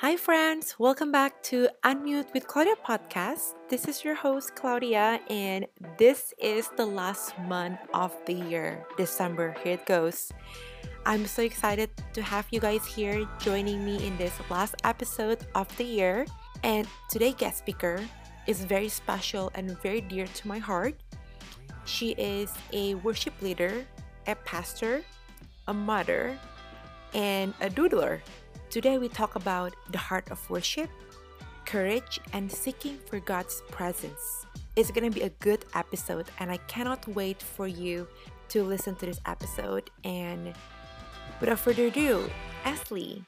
Hi, friends. Welcome back to Unmute with Claudia podcast. This is your host, Claudia, and this is the last month of the year, December. Here it goes. I'm so excited to have you guys here joining me in this last episode of the year. And today, guest speaker is very special and very dear to my heart. She is a worship leader, a pastor, a mother, and a doodler. Today we talk about the heart of worship, courage, and seeking for God's presence. It's gonna be a good episode, and I cannot wait for you to listen to this episode. And without further ado, Ashley.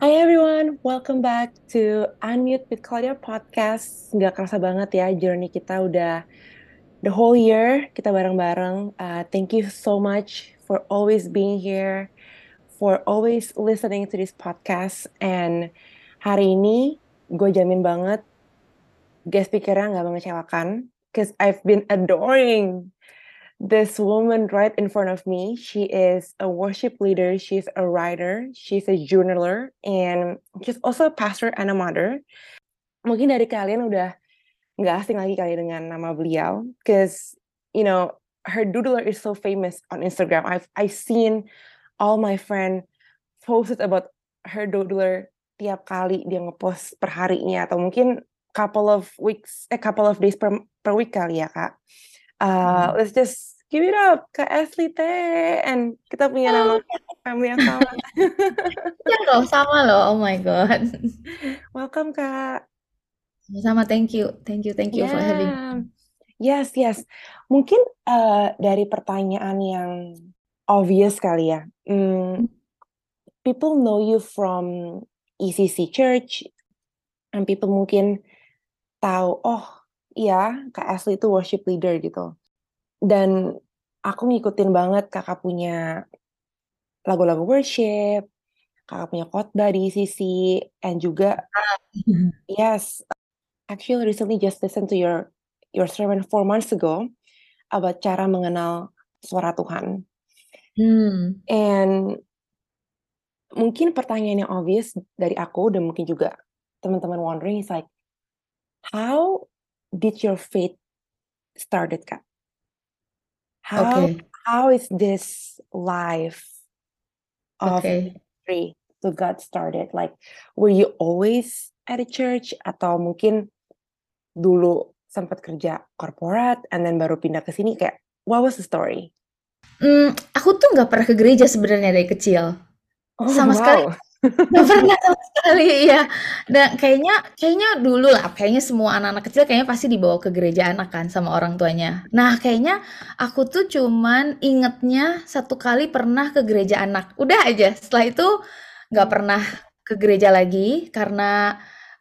Hi everyone, welcome back to Unmute with Claudia podcast. Nggak kerasa banget ya journey kita udah the whole year kita bareng-bareng. Uh, thank you so much for always being here for always listening to this podcast. And hari ini gue jamin banget guest speakernya nggak mengecewakan. Because I've been adoring this woman right in front of me. She is a worship leader, she's a writer, she's a journaler, and she's also a pastor and a mother. Mungkin dari kalian udah nggak asing lagi kali dengan nama beliau, because you know her doodler is so famous on Instagram. I've I've seen all my friend posted about her doodler tiap kali dia ngepost per harinya atau mungkin couple of weeks eh couple of days per, per week kali ya kak. Uh, hmm. Let's just give it up Kak Ashley teh and kita punya nama oh. family yang sama. ya loh sama loh. Oh my god. Welcome Kak. Sama thank you, thank you, thank you yeah. for having. Yes yes. Mungkin uh, dari pertanyaan yang obvious kali ya. Mm, people know you from ECC Church, and people mungkin tahu, oh iya Kak Ashley itu worship leader gitu. Dan aku ngikutin banget kakak punya lagu-lagu worship, kakak punya khotbah di ECC, and juga yes, actually recently just listen to your your sermon four months ago about cara mengenal suara Tuhan. Hmm. And mungkin pertanyaan yang obvious dari aku dan mungkin juga teman-teman wondering is like, how did your faith started, Kak? How okay. how is this life of okay. ministry to God started? Like, were you always at a church atau mungkin dulu sempat kerja korporat and then baru pindah ke sini kayak what was the story? Hmm, aku tuh nggak pernah ke gereja sebenarnya dari kecil. Oh, Sama sekali nggak pernah sama sekali, iya. Dan kayaknya kayaknya dulu lah, kayaknya semua anak-anak kecil kayaknya pasti dibawa ke gereja anak kan sama orang tuanya. Nah, kayaknya aku tuh cuman ingetnya satu kali pernah ke gereja anak, udah aja. Setelah itu nggak pernah ke gereja lagi karena,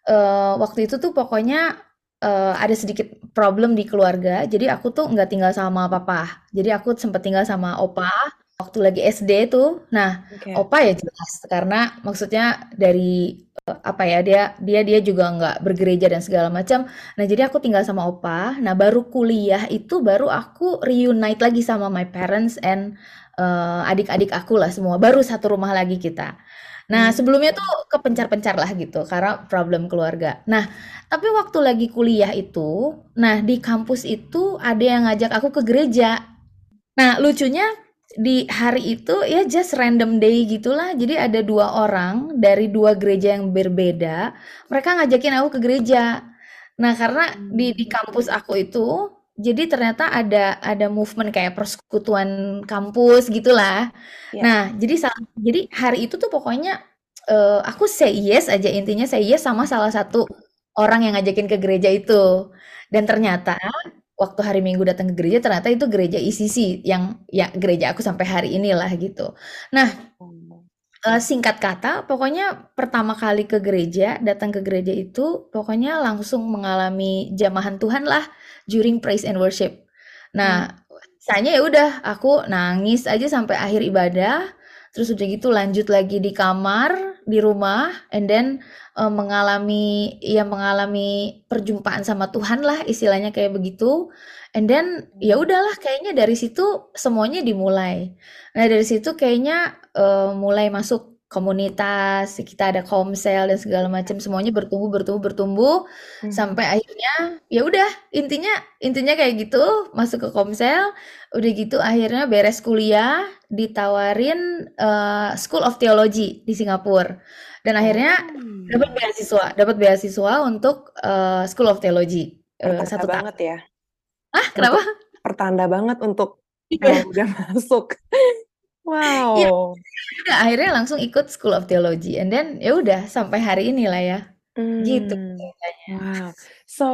uh, waktu itu tuh pokoknya uh, ada sedikit problem di keluarga, jadi aku tuh nggak tinggal sama papa. Jadi aku sempet tinggal sama opa waktu lagi SD tuh. Nah, okay. opa ya jelas karena maksudnya dari uh, apa ya dia dia dia juga nggak bergereja dan segala macam. Nah, jadi aku tinggal sama opa. Nah, baru kuliah itu baru aku reunite lagi sama my parents and uh, adik-adik aku lah semua. Baru satu rumah lagi kita. Nah, hmm. sebelumnya tuh kepencar-pencar lah gitu karena problem keluarga. Nah, tapi waktu lagi kuliah itu, nah di kampus itu ada yang ngajak aku ke gereja. Nah, lucunya di hari itu ya just random day gitulah. Jadi ada dua orang dari dua gereja yang berbeda, mereka ngajakin aku ke gereja. Nah, karena di di kampus aku itu jadi ternyata ada ada movement kayak persekutuan kampus gitulah. Yeah. Nah, jadi jadi hari itu tuh pokoknya uh, aku say yes aja intinya say yes sama salah satu orang yang ngajakin ke gereja itu. Dan ternyata waktu hari Minggu datang ke gereja ternyata itu gereja ICC yang ya gereja aku sampai hari inilah gitu. Nah, uh, singkat kata, pokoknya pertama kali ke gereja, datang ke gereja itu pokoknya langsung mengalami jamahan Tuhan lah during praise and worship. Nah, hmm. ya udah aku nangis aja sampai akhir ibadah, terus udah gitu lanjut lagi di kamar, di rumah, and then uh, mengalami ya mengalami perjumpaan sama Tuhan lah istilahnya kayak begitu. And then ya udahlah kayaknya dari situ semuanya dimulai. Nah, dari situ kayaknya uh, mulai masuk komunitas, kita ada komsel dan segala macam semuanya bertumbuh bertumbuh bertumbuh Mhm. sampai akhirnya ya udah intinya intinya kayak gitu masuk ke komsel udah gitu akhirnya beres kuliah ditawarin eh, School of Theology di Singapura dan akhirnya Oh. dapat beasiswa dapat beasiswa untuk eh, School of Theology eh, Pertanda satu tahun banget ya. ah kenapa Pertanda banget untuk Iya. udah masuk. Wow. udah akhirnya langsung ikut School of Theology and then ya udah sampai hari ini lah ya gitu Hmm. ceritanya Wow. So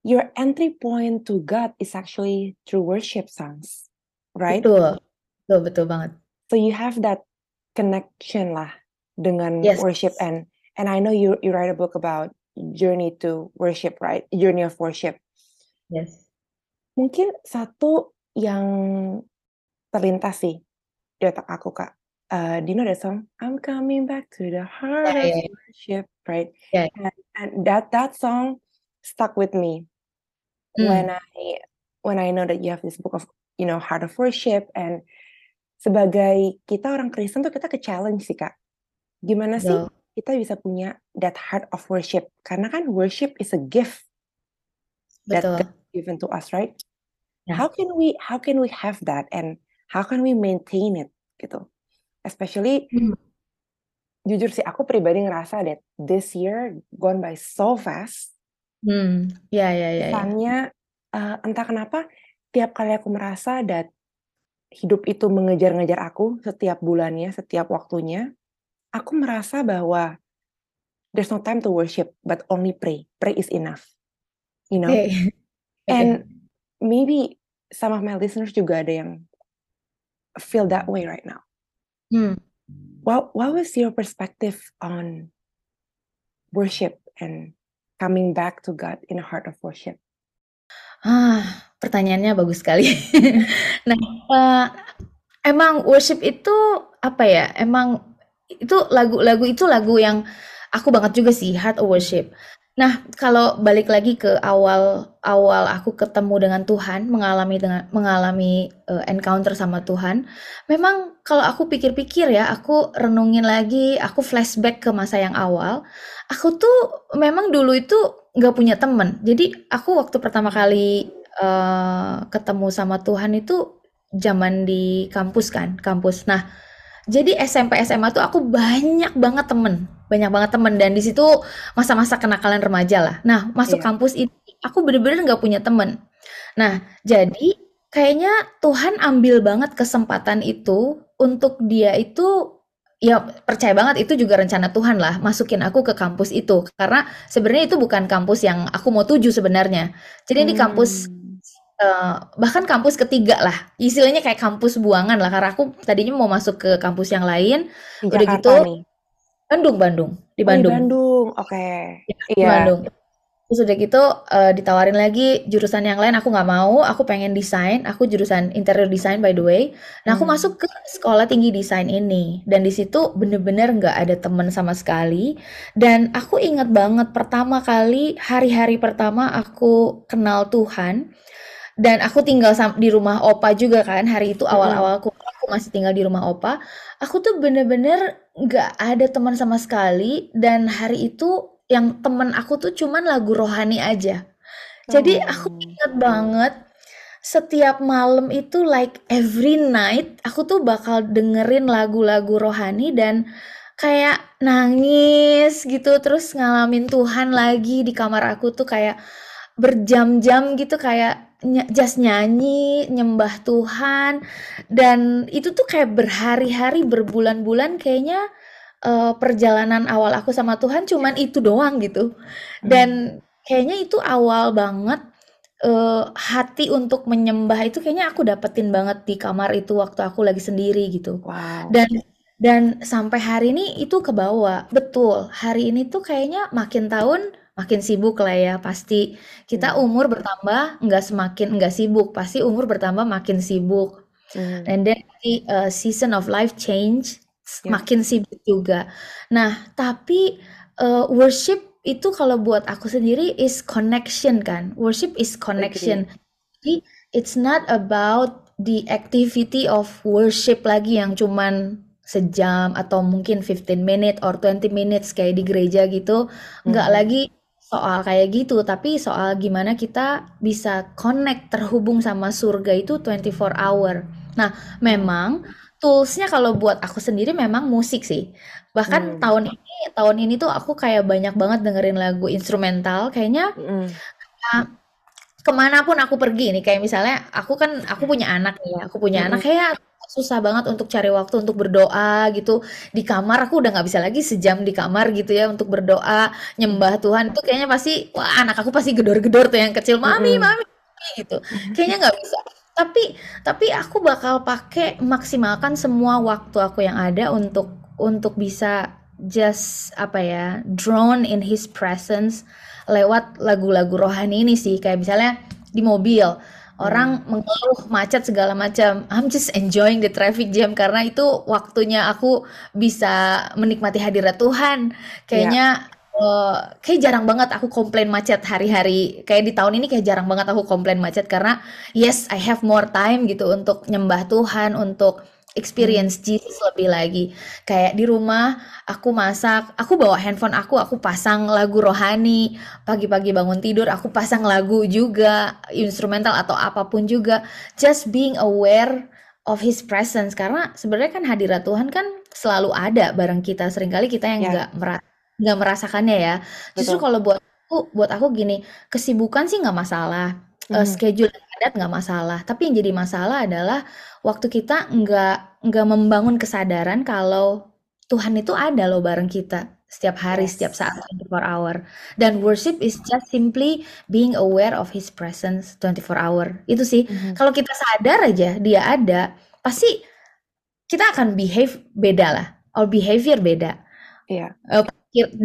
your entry point to God is actually through worship songs, right? betul betul betul banget So you have that connection lah dengan yes worship and and I know you you write a book about journey to worship, right? Journey of worship. yes Mungkin satu yang terlintas sih di otak aku kak. Uh, do you know that song? I'm coming back to the heart ya of ya worship, right? ya And, and that that song stuck with me when hmm I when I know that you have this book of you know heart of worship and sebagai kita orang Kristen tuh kita ke challenge sih kak. Gimana sih kita bisa punya that heart of worship? Karena kan worship is a gift that betul God given to us, right? ya How can we how can we have that and how can we maintain it gitu? Especially Hmm. jujur sih aku pribadi ngerasa that this year gone by so fast. Hmm, ya ya ya ya. Kesannya eh, entah kenapa tiap kali aku merasa that hidup itu mengejar-ngejar aku setiap bulannya, setiap waktunya, aku merasa bahwa there's no time to worship, but only pray. Pray is enough, you know. Oke. And maybe some of my listeners juga ada yang feel that way right now. Hmm. What what was your perspective on worship and coming back to God in a heart of worship? Ah, pertanyaannya bagus sekali. Nah, eh, emang worship itu apa ya? Emang itu lagu-lagu itu lagu yang aku banget juga sih, Heart of Worship. Nah, kalau balik lagi ke awal awal aku ketemu dengan Tuhan, mengalami dengan mengalami eh, encounter sama Tuhan, memang kalau aku pikir-pikir ya, aku renungin lagi, aku flashback ke masa yang awal, aku tuh memang dulu itu nggak punya temen. Jadi aku waktu pertama kali eh, ketemu sama Tuhan itu zaman di kampus kan, kampus. Nah, jadi SMP SMA tuh aku banyak banget temen, banyak banget temen dan di situ masa-masa kenakalan remaja lah. Nah, masuk Iya. kampus ini aku bener-bener nggak punya temen. Nah, jadi kayaknya Tuhan ambil banget kesempatan itu untuk dia itu ya percaya banget itu juga rencana Tuhan lah masukin aku ke kampus itu karena sebenarnya itu bukan kampus yang aku mau tuju sebenarnya. Jadi ini kampus Hmm. eh, bahkan kampus ketiga lah istilahnya kayak kampus buangan lah karena aku tadinya mau masuk ke kampus yang lain Di udah gitu nih. Bandung Bandung di Oh, di Bandung Bandung. Oke. Ya, di Iya. Bandung terus udah gitu eh, ditawarin lagi jurusan yang lain aku nggak mau aku pengen desain aku jurusan interior design by the way nah aku Hmm. masuk ke sekolah tinggi desain ini dan di situ bener-bener nggak ada temen sama sekali dan aku inget banget pertama kali hari-hari pertama aku kenal Tuhan dan aku tinggal di rumah opa juga kan hari itu Mm-mm. awal-awal aku, aku masih tinggal di rumah opa aku tuh bener-bener nggak ada teman sama sekali dan hari itu yang temen aku tuh cuman lagu rohani aja jadi aku Oh. ingat banget setiap malam itu like every night aku tuh bakal dengerin lagu-lagu rohani dan kayak nangis gitu terus ngalamin Tuhan lagi di kamar aku tuh kayak berjam-jam gitu kayak ny- just nyanyi nyembah Tuhan dan itu tuh kayak berhari-hari berbulan-bulan kayaknya eh, perjalanan awal aku sama Tuhan cuman itu doang gitu Hmm. dan kayaknya itu awal banget eh, hati untuk menyembah itu kayaknya aku dapetin banget di kamar itu waktu aku lagi sendiri gitu Wow. dan dan sampai hari ini itu kebawa betul hari ini tuh kayaknya makin tahun makin sibuk lah ya pasti kita Hmm. umur bertambah nggak semakin nggak sibuk pasti umur bertambah makin sibuk Hmm. and then the uh, season of life change Ya. makin sibuk juga nah tapi uh, worship itu kalau buat aku sendiri is connection kan worship is connection jadi it's not about the activity of worship lagi yang cuman sejam atau mungkin 15 minute or 20 minutes kayak di gereja gitu. Nggak Mhm. lagi soal kayak gitu, tapi soal gimana kita bisa connect, terhubung sama surga itu 24 hour. Nah, memang toolsnya kalau buat aku sendiri memang musik sih. Bahkan Hmm. tahun ini tahun ini tuh aku kayak banyak banget dengerin lagu instrumental. Kayaknya Mm-mm. uh, ke mana pun aku pergi nih, kayak misalnya aku kan aku punya anak nih ya, aku punya anak Mm-mm. kayak susah banget untuk cari waktu untuk berdoa gitu di kamar aku udah nggak bisa lagi sejam di kamar gitu ya untuk berdoa nyembah Tuhan itu kayaknya pasti wah anak aku pasti gedor-gedor tuh yang kecil mami Mm-mm. mami mami," gitu kayaknya nggak bisa tapi tapi aku bakal pakai maksimalkan semua waktu aku yang ada untuk untuk bisa just apa ya drawn in his presence lewat lagu-lagu rohani ini sih. Kayak misalnya di mobil orang mengeluh macet segala macam. I'm just enjoying the traffic jam karena itu waktunya aku bisa menikmati hadirat Tuhan. Kayaknya eh, kayak jarang banget aku komplain macet hari-hari. Kayak di tahun ini kayak jarang banget aku komplain macet karena yes I have more time gitu untuk nyembah Tuhan untuk experience Jesus lebih lagi. Kayak di rumah aku masak aku bawa handphone aku aku pasang lagu rohani pagi-pagi bangun tidur aku pasang lagu juga instrumental atau apa pun juga. Just being aware of his presence. Karena sebenarnya kan hadirat Tuhan kan selalu ada bareng kita. Seringkali kita yang Ya. nggak mera- nggak merasakannya ya justru Betul. kalau buat aku buat aku gini kesibukan sih nggak masalah Eh, Mhm. schedule yang padat nggak masalah tapi yang jadi masalah adalah waktu kita nggak nggak membangun kesadaran kalau Tuhan itu ada loh bareng kita setiap hari, setiap Yes. saat 24 hour. Dan worship is just simply being aware of His presence 24 hour. Itu sih. Mhm. Kalau kita sadar aja dia ada, pasti kita akan behave beda lah. Our behavior beda. Iya. Eh, pikir-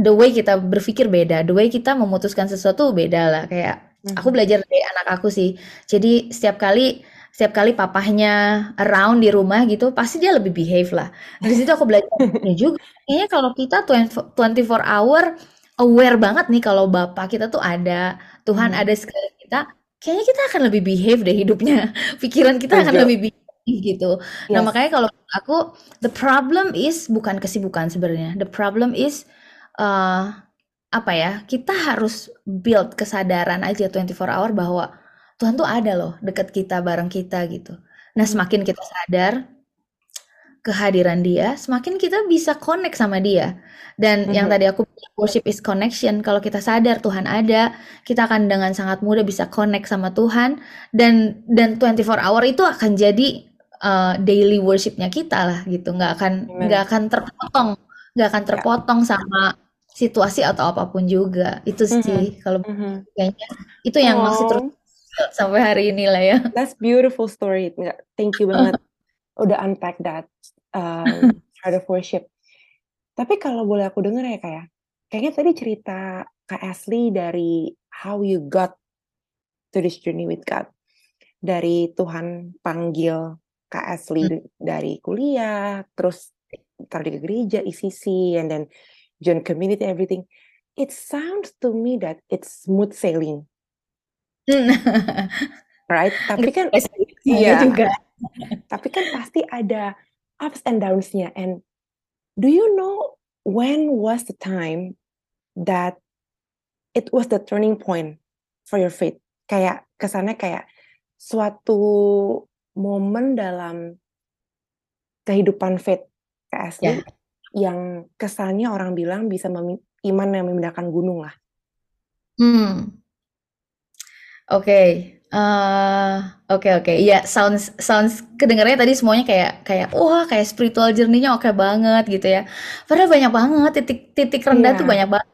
the way kita berpikir beda, the way kita memutuskan sesuatu beda lah. Kayak aku Mhm. belajar dari anak aku sih. Jadi setiap kali setiap kali papahnya around di rumah gitu, pasti dia lebih behave lah. Dari situ aku belajar ya juga. Kayaknya kalau kita 20 24 hour aware banget nih kalau bapak kita tuh ada, Tuhan Mhm. ada sekalian kita, kayaknya kita akan lebih behave deh hidupnya. Pikiran kita akan lebih behave gitu. Nah, Yes. makanya kalau aku the problem is bukan kesibukan sebenarnya. The problem is eh apa ya? Kita harus build kesadaran aja 24 hour bahwa Tuhan tuh ada loh dekat kita, bareng kita gitu. Nah, Mhm. semakin kita sadar kehadiran dia, semakin kita bisa connect sama dia. Dan yang Mhm. tadi aku worship is connection. Kalau kita sadar Tuhan ada, kita akan dengan sangat mudah bisa connect sama Tuhan dan dan 24 hour itu akan jadi uh, daily worshipnya kita lah gitu. Nggak akan Amen. nggak akan terpotong, nggak akan Ya. terpotong sama situasi atau apa pun juga. Itu Mhm. sih kalau Mhm. kayaknya itu yang masih terus Oh, sampai hari ini lah ya. that's beautiful story. Thank you banget. Udah unpack that um, heart of worship. Tapi kalau boleh aku dengar ya kayak, kayaknya tadi cerita Kak Ashley dari how you got to this journey with God. Dari Tuhan panggil Kak Ashley Hmm. dari kuliah, terus taruh di gereja, ICC, and then join community, everything. It sounds to me that it's smooth sailing, right? Tapi kan, Iya iya, juga. tapi kan pasti ada ups and downs-nya. And do you know when was the time that it was the turning point for your faith? Kayak kesannya kayak suatu momen dalam kehidupan faith Kak Ashley Ya. Yang kesannya orang bilang bisa iman yang memindahkan gunung lah. Hmm. Oke. Eh, oke oke. Iya, sounds sounds kedengarannya tadi semuanya kayak kayak wah kayak spiritual journey-nya oke banget gitu ya. Padahal banyak banget titik-titik rendah tuh Iya. banyak banget.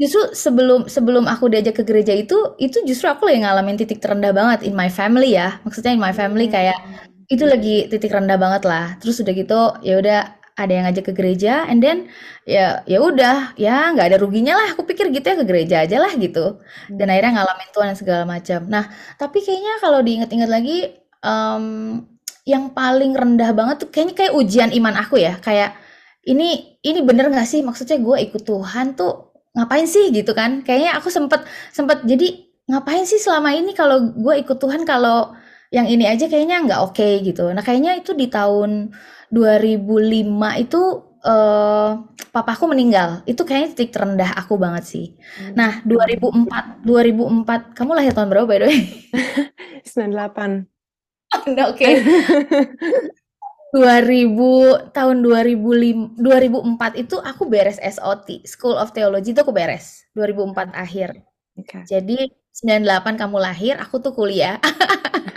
Justru sebelum sebelum aku diajak ke gereja itu itu justru aku lagi ngalamin titik terendah banget in my family ya. Maksudnya in my family kayak itu lagi titik rendah banget lah. Terus udah gitu ya udah ada yang ngajak ke gereja and then ya ya udah ya nggak ada ruginya lah. Aku pikir gitu ya ke gereja aja lah gitu. Dan akhirnya ngalamin Tuhan dan segala macam. Nah, tapi kayaknya kalau diingat-ingat lagi em, yang paling rendah banget tuh kayaknya kayak ujian iman aku ya. Kayak ini ini bener nggak sih maksudnya gue ikut Tuhan tuh ngapain sih gitu kan? Kayaknya aku sempet sempet jadi ngapain sih selama ini kalau gue ikut Tuhan kalau yang ini aja kayaknya nggak oke gitu. Nah kayaknya itu di tahun 2005 itu uh, papaku meninggal. Itu kayaknya titik terendah aku banget sih. Hmm. Nah, 2004 2004 kamu lahir tahun berapa by the way? 98. Oke. Okay. 2000 tahun 2005 2004 itu aku beres SOT, School of Theology itu aku beres 2004 akhir. Okay. Jadi 98 kamu lahir, aku tuh kuliah.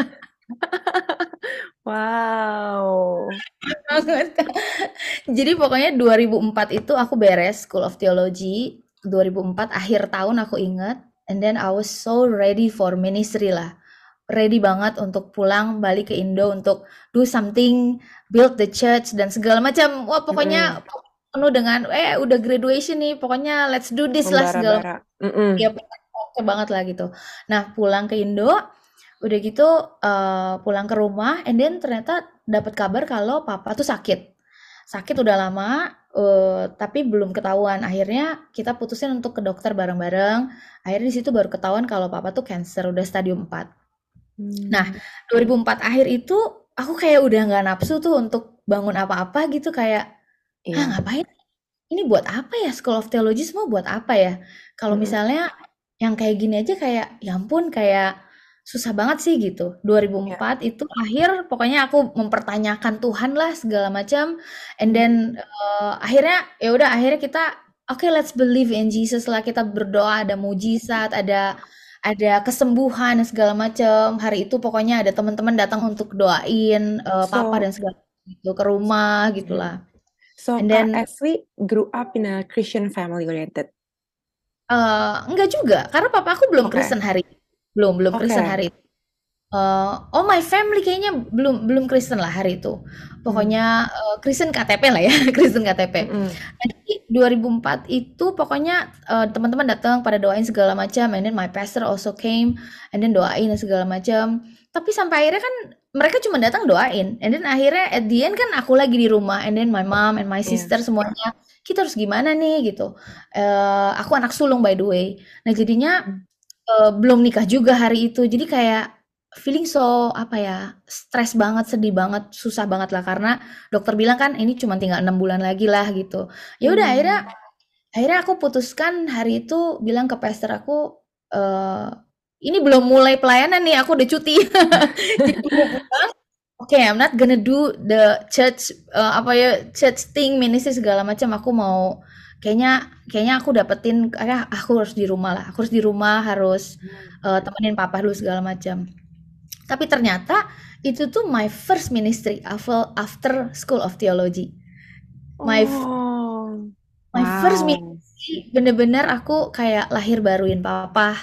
wow. Jadi pokoknya 2004 itu aku beres School of Theology, 2004 akhir tahun aku ingat, and then I was so ready for ministry lah ready banget untuk pulang balik ke Indo untuk do something, build the church dan segala macam. Wah, pokoknya mm. penuh dengan eh udah graduation nih, pokoknya let's do this lah segala. Mm Ya oke banget lah gitu. Nah, pulang ke Indo udah gitu uh, pulang ke rumah and then ternyata dapat kabar kalau papa tuh sakit. Sakit udah lama uh, tapi belum ketahuan. Akhirnya kita putusin untuk ke dokter bareng-bareng. Akhirnya di situ baru ketahuan kalau papa tuh cancer udah stadium 4. Nah, 2004 akhir itu aku kayak udah nggak nafsu tuh untuk bangun apa-apa gitu kayak, "Ah, iya. ngapain? Ini buat apa ya School of Theology semua buat apa ya?" Kalau hmm. misalnya yang kayak gini aja kayak, ya ampun kayak susah banget sih gitu. 2004 yeah. itu akhir pokoknya aku mempertanyakan Tuhan lah segala macam and then, uh, akhirnya ya udah akhirnya kita, "Oke, okay, let's believe in Jesus" lah, kita berdoa ada mujizat, ada ada kesembuhan segala macam. Hari itu pokoknya ada teman-teman datang untuk doain uh, so, papa dan segala gitu ke rumah gitulah. So And then Ashley grew up in a Christian family oriented. Uh, enggak juga, karena papa aku belum okay. Kristen hari belum belum okay. Kristen hari itu. Uh, oh my family kayaknya belum belum Kristen lah hari itu. Pokoknya uh, Kristen KTP lah ya, Kristen KTP. Hmm. Jadi 2004 itu pokoknya uh, teman-teman datang pada doain segala macam, and then my pastor also came, and then doain segala macam. Tapi sampai akhirnya kan mereka cuma datang doain, and then akhirnya at the end kan aku lagi di rumah, and then my mom and my sister yeah. semuanya kita harus gimana nih gitu. Uh, aku anak sulung by the way. Nah jadinya uh, belum nikah juga hari itu, jadi kayak feeling so apa ya stres banget sedih banget susah banget lah karena dokter bilang kan ini cuma tinggal enam bulan lagi lah gitu ya udah hmm. akhirnya akhirnya aku putuskan hari itu bilang ke pastor aku e, ini belum mulai pelayanan nih aku udah cuti Oke, okay, I'm not gonna do the church uh, apa ya church thing ministry segala macam. Aku mau kayaknya kayaknya aku dapetin kayak aku harus di rumah lah. Aku harus di rumah harus uh, temenin papa dulu segala macam. Tapi ternyata itu tuh my first ministry after after School of Theology. My oh, my wow. first ministry bener-bener aku kayak lahir baruin papa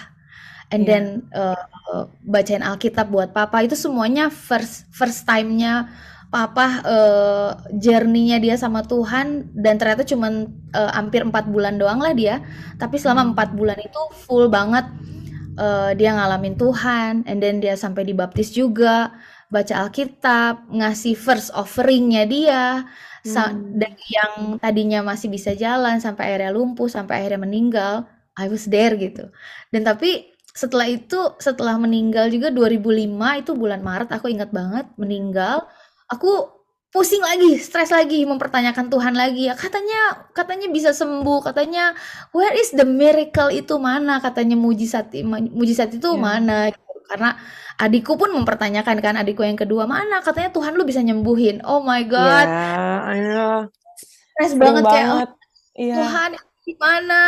and yeah. then uh, bacain Alkitab buat papa itu semuanya first first time-nya papa uh, journey-nya dia sama Tuhan dan ternyata cuman uh, hampir empat bulan doang lah dia tapi selama hmm. empat bulan itu full banget uh, dia ngalamin Tuhan, and then dia sampai dibaptis juga, baca Alkitab, ngasih first offeringnya dia, hmm. dari yang tadinya masih bisa jalan sampai akhirnya lumpuh, sampai akhirnya meninggal, I was there gitu. Dan tapi setelah itu, setelah meninggal juga 2005 itu bulan Maret, aku ingat banget meninggal, aku pusing lagi, stres lagi, mempertanyakan Tuhan lagi. Ya, katanya katanya bisa sembuh, katanya where is the miracle itu mana? Katanya mujizat mujizat itu yeah. mana? Karena adikku pun mempertanyakan kan, adikku yang kedua mana? Katanya Tuhan lu bisa nyembuhin. Oh my god. Yeah, I know. Stres banget, banget kayak oh, yeah. Tuhan gimana?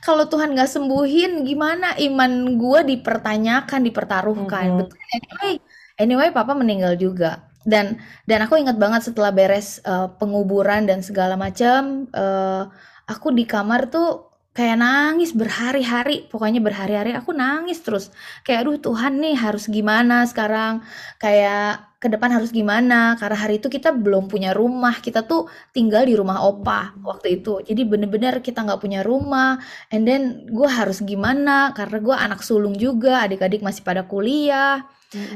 Kalau Tuhan nggak sembuhin gimana? Iman gue dipertanyakan, dipertaruhkan. Mm -hmm. Betul. Anyway, anyway, papa meninggal juga dan dan aku ingat banget setelah beres uh, penguburan dan segala macam uh, aku di kamar tuh kayak nangis berhari-hari. Pokoknya berhari-hari aku nangis terus. Kayak aduh Tuhan nih harus gimana sekarang? Kayak ke depan harus gimana? Karena hari itu kita belum punya rumah. Kita tuh tinggal di rumah opa waktu itu. Jadi bener-bener kita nggak punya rumah. And then gue harus gimana? Karena gue anak sulung juga adik-adik masih pada kuliah.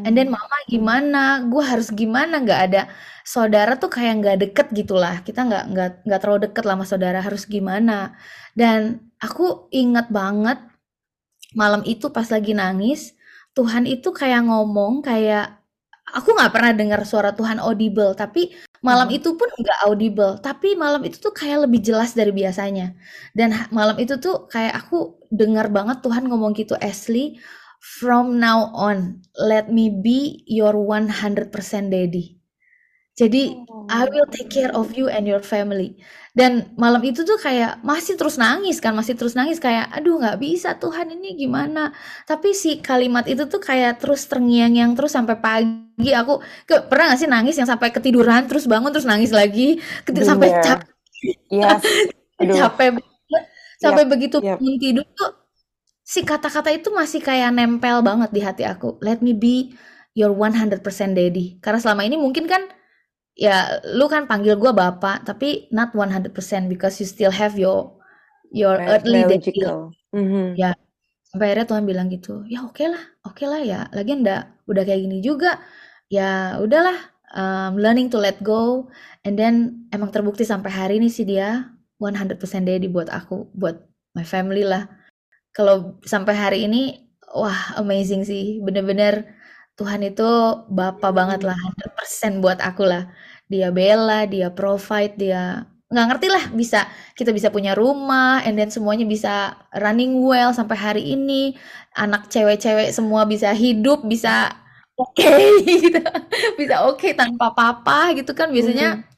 And then mama gimana, gue harus gimana, nggak ada saudara tuh kayak nggak deket gitulah. Kita nggak nggak nggak terlalu deket lah sama saudara harus gimana. Dan aku inget banget malam itu pas lagi nangis, Tuhan itu kayak ngomong kayak aku nggak pernah dengar suara Tuhan audible, tapi malam Mhm. itu pun nggak audible, tapi malam itu tuh kayak lebih jelas dari biasanya. Dan malam itu tuh kayak aku dengar banget Tuhan ngomong gitu, "Ashley, from now on, let me be your 100% daddy." Jadi, I will take care of you and your family. Dan malam itu tuh kayak masih terus nangis kan, masih terus nangis kayak, "Aduh nggak bisa Tuhan ini gimana?" Tapi si kalimat itu tuh kayak terus terngiang-ngiang terus sampai pagi. Aku ke pernah nggak sih nangis yang sampai ketiduran terus bangun terus nangis lagi, keti sampai Bener. capek Yes. Aduh. capek banget, sampai Yap, begitu bangun tidur tuh si kata-kata itu masih kayak nempel banget di hati aku. Let me be your 100% daddy. Karena selama ini mungkin kan ya lu kan panggil gua bapak, tapi not 100% because you still have your your Bi earthly daddy. biological. Mhm. Ya, sampai akhirnya Tuhan bilang gitu, "Ya oke lah, oke lah ya, lagian udah udah kayak gini juga, ya udahlah, um, learning to let go." And then emang terbukti sampai hari ini sih dia 100% daddy buat aku, buat my family lah. Kalau sampai hari ini, wah amazing sih, bener-bener Tuhan itu Bapa banget lah, 100% buat aku lah. Dia bela, dia provide, dia nggak ngerti lah bisa kita bisa punya rumah, and then semuanya bisa running well sampai hari ini. Anak cewek-cewek semua bisa hidup, bisa oke gitu, bisa oke tanpa papa gitu kan. Biasanya Mhm.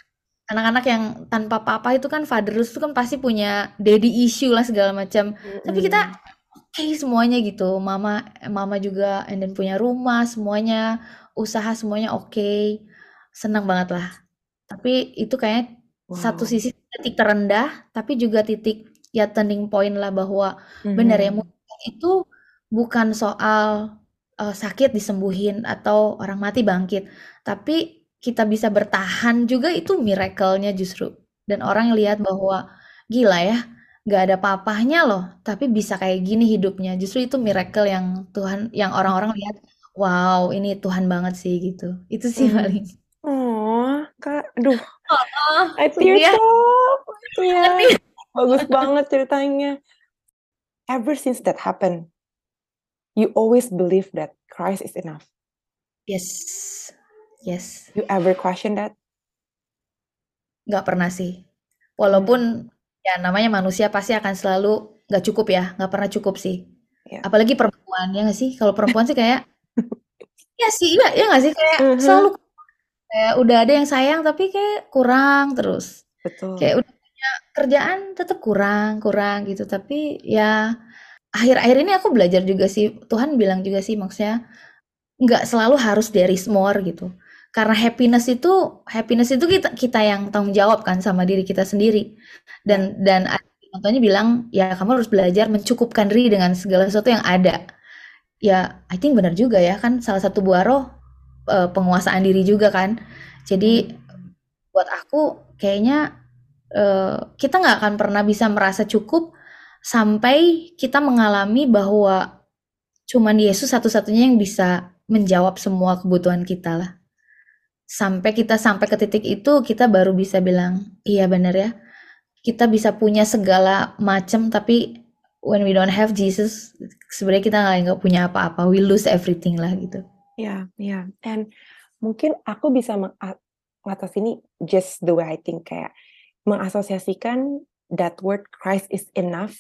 Anak-anak yang tanpa papa itu kan fatherless itu kan pasti punya daddy issue lah segala macam. Tapi kita oke semuanya gitu. Mama mama juga and then punya rumah, semuanya, usaha semuanya oke. Senang banget lah. Tapi itu kayaknya satu Wow. sisi titik terendah, tapi juga titik ya turning point lah bahwa benar ya mungkin itu bukan soal uh, sakit disembuhin atau orang mati bangkit, tapi kita bisa bertahan juga itu miracle-nya justru. Dan orang lihat bahwa gila ya, nggak ada papahnya loh, tapi bisa kayak gini hidupnya. Justru itu miracle yang Tuhan, yang orang-orang lihat, wow ini Tuhan banget sih gitu. Itu sih Mhm. paling. Oh, Kak, aduh, Oh, I sedih ya. up. Iya, bagus banget ceritanya. Ever since that happened, you always believe that Christ is enough. Yes, yes. You ever question that? Nggak pernah sih. Walaupun ya namanya manusia pasti akan selalu nggak cukup ya, nggak pernah cukup sih. Ya. Apalagi perempuan, ya nggak sih? Kalau perempuan sih kayak, ya sih, iya, iya nggak sih? Kayak Mhm. selalu kayak udah ada yang sayang tapi kayak kurang terus. Betul. Kayak udah punya kerjaan tetap kurang, kurang gitu. Tapi ya akhir-akhir ini aku belajar juga sih, Tuhan bilang juga sih maksudnya nggak selalu harus there is more gitu. Karena happiness itu happiness itu kita kita yang tanggung jawab kan sama diri kita sendiri. Dan dan ada contohnya bilang ya kamu harus belajar mencukupkan diri dengan segala sesuatu yang ada. Ya, I think benar juga ya kan salah satu buah roh eh, penguasaan diri juga kan. Jadi buat aku kayaknya eh, kita nggak akan pernah bisa merasa cukup sampai kita mengalami bahwa cuman Yesus satu-satunya yang bisa menjawab semua kebutuhan kita lah. Sampai kita sampai ke titik itu kita baru bisa bilang, iya bener ya. Kita bisa punya segala macam tapi when we don't have Jesus sebenarnya kita nggak punya apa-apa. We lose everything lah gitu. Ya, ya. And mungkin aku bisa mengatas ini just the way I think kayak mengasosiasikan that word Christ is enough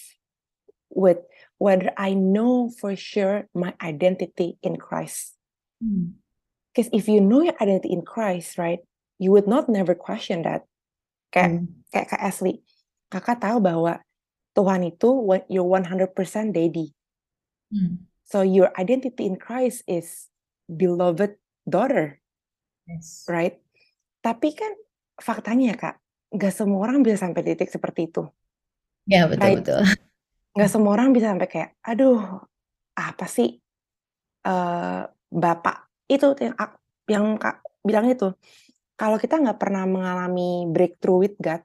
with whether I know for sure my identity in Christ. Because if you know your identity in Christ, right, you would not never question that. Kayak Hmm. kayak Kak Asli, kakak tahu bahwa Tuhan itu your 100% daddy. Hmm. So your identity in Christ is beloved daughter, Yes. right? Tapi kan faktanya ya kak, nggak semua orang bisa sampai titik seperti itu. Ya betul Right. betul. Nggak semua orang bisa sampai kayak, aduh, apa sih eh bapak itu yang ak- yang kak bilang itu. Kalau kita nggak pernah mengalami breakthrough with God,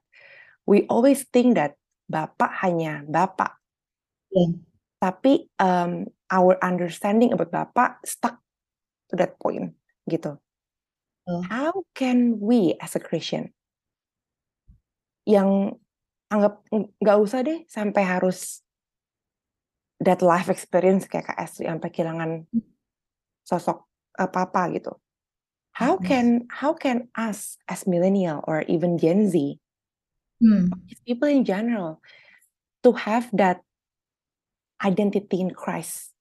we always think that bapak hanya bapak. Ya. Tapi um, our understanding about bapak stuck to that point gitu. Oh. How can we as a Christian yang anggap ng- nggak usah deh sampai harus that life experience kayak Kak Asri sampai kehilangan sosok apa-apa gitu. how can how can us as millennial or even Gen Z, Hmm. people in general, to have that identity in Christ?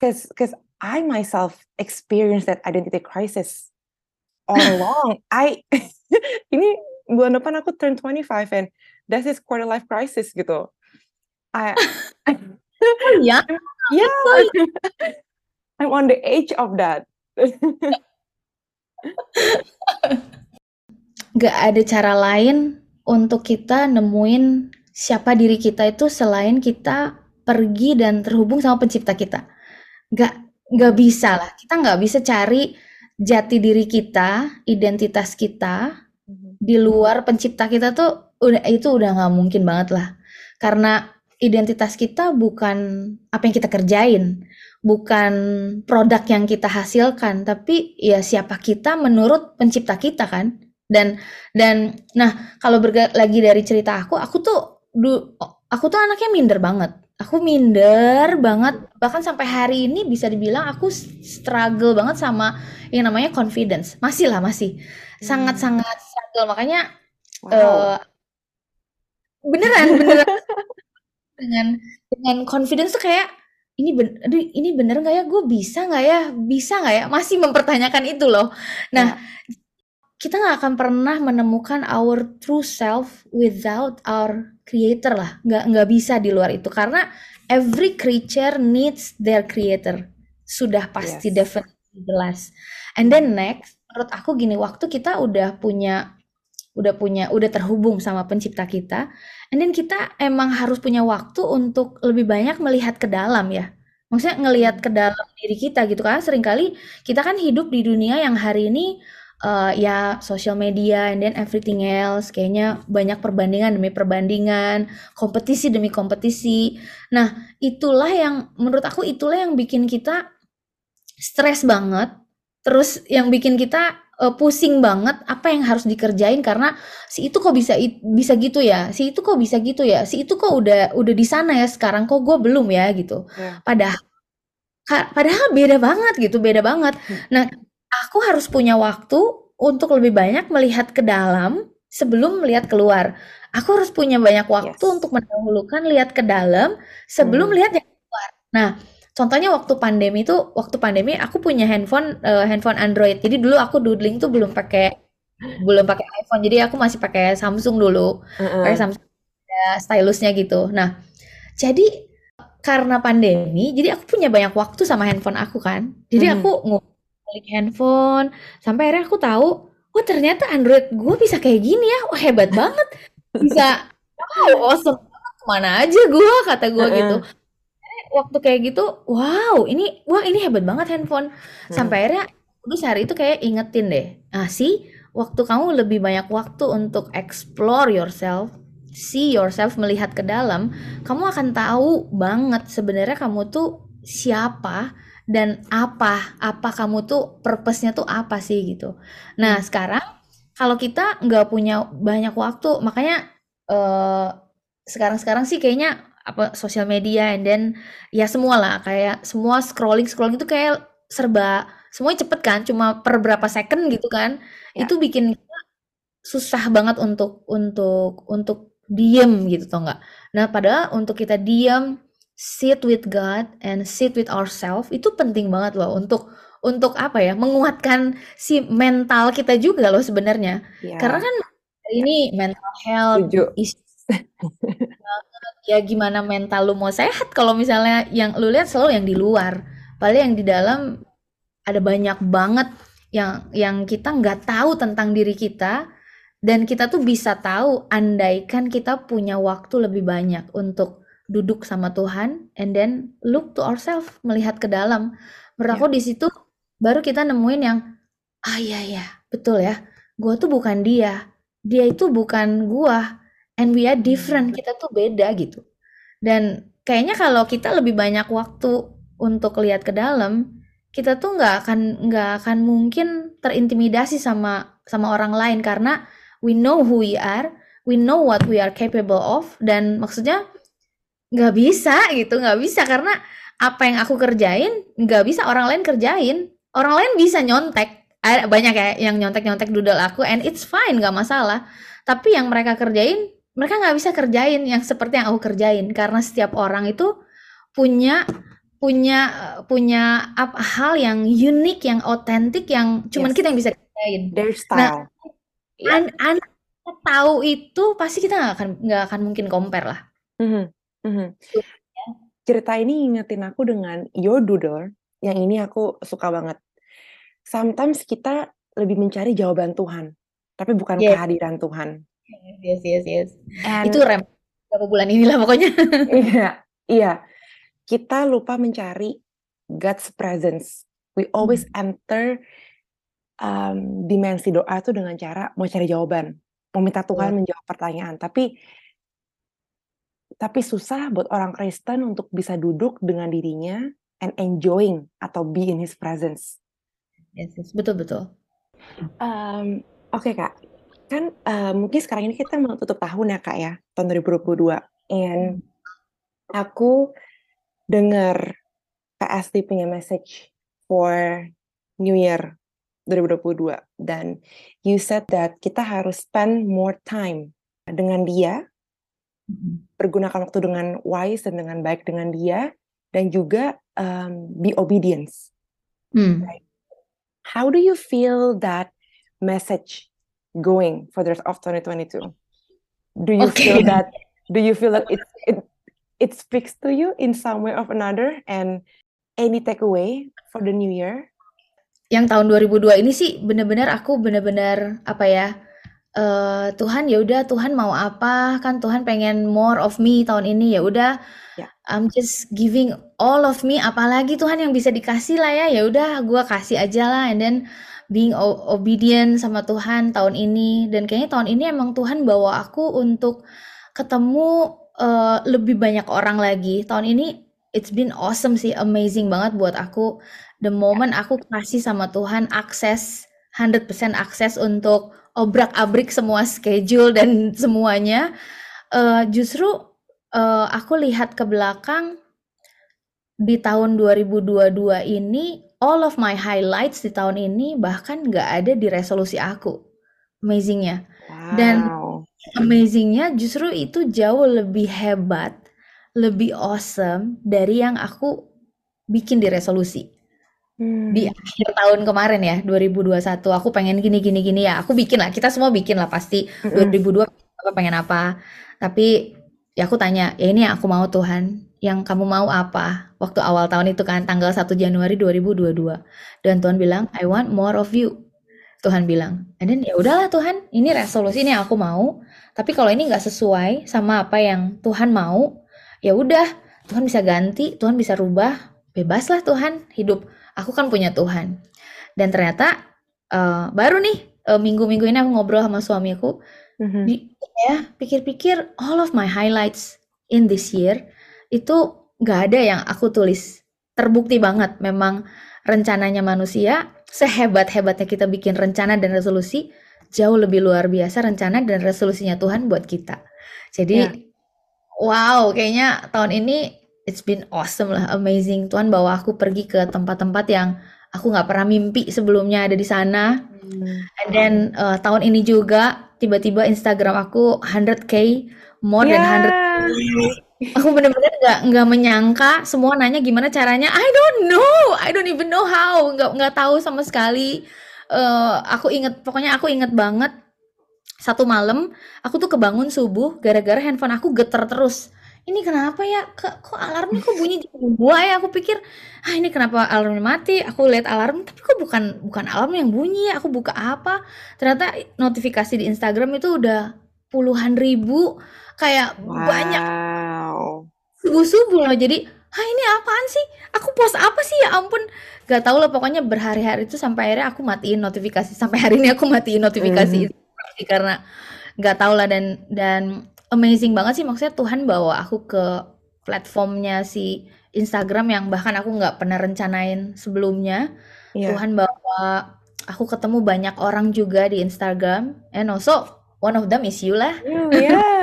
Because because I myself experienced that identity crisis all along. I ini bulan depan aku turn 25 and that's this quarter life crisis gitu. I, Oh iya? yeah, I'm on the edge of that. Gak ada cara lain untuk kita nemuin siapa diri kita itu selain kita pergi dan terhubung sama pencipta kita. Gak, gak bisa lah. Kita nggak bisa cari jati diri kita, identitas kita di luar pencipta kita tuh udah itu udah nggak mungkin banget lah. Karena identitas kita bukan apa yang kita kerjain, bukan produk yang kita hasilkan, tapi ya siapa kita menurut pencipta kita kan. Dan dan nah kalau lagi dari cerita aku, aku tuh du, aku tuh anaknya minder banget. Aku minder banget bahkan sampai hari ini bisa dibilang aku struggle banget sama yang namanya confidence. Masih lah masih sangat-sangat struggle makanya Wow. eh, beneran beneran dengan dengan confidence tuh kayak ini ben, aduh, ini bener nggak ya? Gue bisa nggak ya? Bisa nggak ya? Masih mempertanyakan itu loh. Nah kita nggak akan pernah menemukan our true self without our creator lah. Nggak nggak bisa di luar itu. Karena every creature needs their creator. Sudah pasti Yes. definitely jelas. And then next menurut aku gini waktu kita udah punya udah punya udah terhubung sama pencipta kita and then kita emang harus punya waktu untuk lebih banyak melihat ke dalam ya. Maksudnya ngelihat ke dalam diri kita gitu kan sering kali kita kan hidup di dunia yang hari ini eh, ya social media and then everything else. Kayaknya banyak perbandingan demi perbandingan kompetisi demi kompetisi. Nah itulah yang menurut aku itulah yang bikin kita stres banget. Terus yang bikin kita eh, pusing banget apa yang harus dikerjain karena si itu kok bisa bisa gitu ya si itu kok bisa gitu ya si itu kok udah udah di sana ya sekarang kok gue belum ya gitu Ya. padahal padahal beda banget gitu beda banget Hmm. nah aku harus punya waktu untuk lebih banyak melihat ke dalam sebelum melihat keluar aku harus punya banyak waktu Yes. untuk mendahulukan lihat ke dalam sebelum Hmm. lihat yang keluar nah contohnya waktu pandemi itu waktu pandemi aku punya handphone eh, handphone Android. Jadi dulu aku doodling tuh belum pakai belum pakai iPhone. Jadi aku masih pakai Samsung dulu. Uh-uh. pakai Samsung ada stylusnya gitu. Nah jadi karena pandemi jadi aku punya banyak waktu sama handphone aku kan. Jadi aku ngulik handphone. Sampai akhirnya aku tahu oh ternyata Android gue bisa kayak gini ya. Oh hebat banget. Bisa wow awesome. Ke mana aja gue kata gue Uh-uh. gitu waktu kayak gitu wow ini wah ini hebat banget handphone. Sampai akhirnya dulu sehari itu kayak ingetin deh ah sih waktu kamu lebih banyak waktu untuk explore yourself see yourself melihat ke dalam kamu akan tahu banget sebenarnya kamu tuh siapa dan apa apa kamu tuh purpose-nya tuh apa sih gitu. Nah sekarang kalau kita nggak punya banyak waktu makanya eh sekarang-sekarang sih kayaknya apa sosial media and then ya semua lah kayak semua scrolling scrolling itu kayak serba semuanya cepet kan cuma per berapa second gitu kan Ya. itu bikin kita susah banget untuk untuk untuk diem gitu tau nggak nah padahal untuk kita diem sit with God and sit with ourselves itu penting banget loh untuk untuk apa ya menguatkan si mental kita juga loh sebenarnya Ya. karena kan ini mental health ya gimana mental lu mau sehat? Kalau misalnya yang lu lihat selalu yang di luar. Padahal yang di dalam ada banyak banget yang yang kita nggak tahu tentang diri kita. Dan kita tuh bisa tahu andaikan kita punya waktu lebih banyak untuk duduk sama Tuhan and then look to ourselves melihat ke dalam. Menurut aku di situ baru kita nemuin yang ah iya ya betul ya. Gua tuh bukan dia. Dia itu bukan gua and we are different kita tuh beda gitu. Dan kayaknya kalau kita lebih banyak waktu untuk lihat ke dalam kita tuh nggak akan nggak akan mungkin terintimidasi sama sama orang lain karena we know who we are we know what we are capable of dan maksudnya nggak bisa gitu nggak bisa karena apa yang aku kerjain nggak bisa orang lain kerjain. Orang lain bisa nyontek banyak ya yang nyontek-nyontek doodle aku and it's fine nggak masalah. Tapi yang mereka kerjain mereka nggak bisa kerjain yang seperti yang aku kerjain karena setiap orang itu punya punya punya apa hal yang unik yang otentik yang cuman Yes. kita yang bisa kerjain Their nah style. an anak tahu itu pasti kita nggak akan nggak akan mungkin compare lah Mhm, mhm. Cerita ini ingetin aku dengan Your Doodle, yang ini aku suka banget. Sometimes kita lebih mencari jawaban Tuhan, tapi bukan yes kehadiran Tuhan. Yes yes yes itu And rem beberapa bulan inilah pokoknya iya, iya, kita lupa mencari God's presence. We always enter um, dimensi doa itu dengan cara mau cari jawaban, mau minta Tuhan Betul. menjawab pertanyaan. Tapi tapi susah buat orang Kristen untuk bisa duduk dengan dirinya and enjoying atau be in His presence. yes, yes. betul betul Um, Oke Kak, kan uh, mungkin sekarang ini kita mau tutup tahun ya Kak ya, tahun 2022. And aku dengar PST punya message for New Year 2022 dan you said that kita harus spend more time dengan dia, pergunakan waktu dengan wise dan dengan baik dengan dia dan juga um, be obedience. Hmm. How do you feel that message going for the rest of 2022? Do you feel Oke. that do you feel that it it it speaks to you in some way or another and any takeaway for the new year? Yang tahun 2002 ini sih bener-bener aku bener-bener apa ya eh Tuhan ya udah Tuhan mau apa kan Tuhan pengen more of me tahun ini ya udah Ya. I'm just giving all of me apalagi Tuhan yang bisa dikasih lah ya ya udah gua kasih aja lah and then being obedient sama Tuhan tahun ini. Dan kayaknya tahun ini emang Tuhan bawa aku untuk ketemu eh, lebih banyak orang lagi. Tahun ini it's been awesome sih amazing banget buat aku. The moment aku kasih sama Tuhan akses 100% akses untuk obrak-abrik semua schedule dan semuanya eh, justru eh, aku lihat ke belakang di tahun 2022 ini all of my highlights di tahun ini bahkan nggak ada di resolusi aku amazingnya dan Wow. amazingnya justru itu jauh lebih hebat lebih awesome dari yang aku bikin di resolusi di Hmm. akhir tahun kemarin ya 2021 aku pengen gini gini gini ya aku bikin lah kita semua bikin lah pasti Mm-mm. 2002 apa pengen apa tapi ya aku tanya ya ini yang aku mau Tuhan. Yang kamu mau apa? Waktu awal tahun itu kan tanggal 1 Januari 2022 dan Tuhan bilang I want more of you. Tuhan bilang and then ya udahlah Tuhan. Ini resolusi ini yang aku mau. Tapi kalau ini nggak sesuai sama apa yang Tuhan mau ya udah. Tuhan bisa ganti Tuhan bisa rubah. Bebaslah Tuhan hidup. Aku kan punya Tuhan. Dan ternyata eh, baru nih eh, minggu-minggu ini aku ngobrol sama suamiku Mhm. di- ya pikir-pikir all of my highlights in this year itu nggak ada yang aku tulis terbukti banget memang rencananya manusia sehebat-hebatnya kita bikin rencana dan resolusi jauh lebih luar biasa rencana dan resolusinya Tuhan buat kita jadi Ya. wow kayaknya tahun ini it's been awesome lah amazing Tuhan bawa aku pergi ke tempat-tempat yang aku nggak pernah mimpi sebelumnya ada di sana Hmm. And then uh, tahun ini juga tiba-tiba Instagram aku 100k more than 100 Yeah. aku bener-bener nggak nggak menyangka semua nanya gimana caranya. I don't know. I don't even know how. Nggak nggak tahu sama sekali. Eh, aku inget pokoknya aku inget banget satu malam aku tuh kebangun subuh gara-gara handphone aku geter terus ini kenapa ya? Ke- kok alarmnya kok bunyi dua ya? Aku pikir ah ini kenapa alarmnya mati? Aku lihat alarm tapi kok bukan bukan alarm yang bunyi ya? Aku buka apa? Ternyata notifikasi di Instagram itu udah puluhan ribu kayak banyak Wow. subuh-subuh loh. Jadi ah ini apaan sih? Aku post apa sih? Ya ampun. Gak tau lah pokoknya berhari-hari itu sampai akhirnya aku matiin notifikasi. Sampai hari ini aku matiin notifikasi itu karena gak tau lah dan dan amazing banget sih maksudnya Tuhan bawa aku ke platformnya si Instagram yang bahkan aku nggak pernah rencanain sebelumnya Yeah. Tuhan bawa aku ketemu banyak orang juga di Instagram and also one of them is you lah Oh, yeah.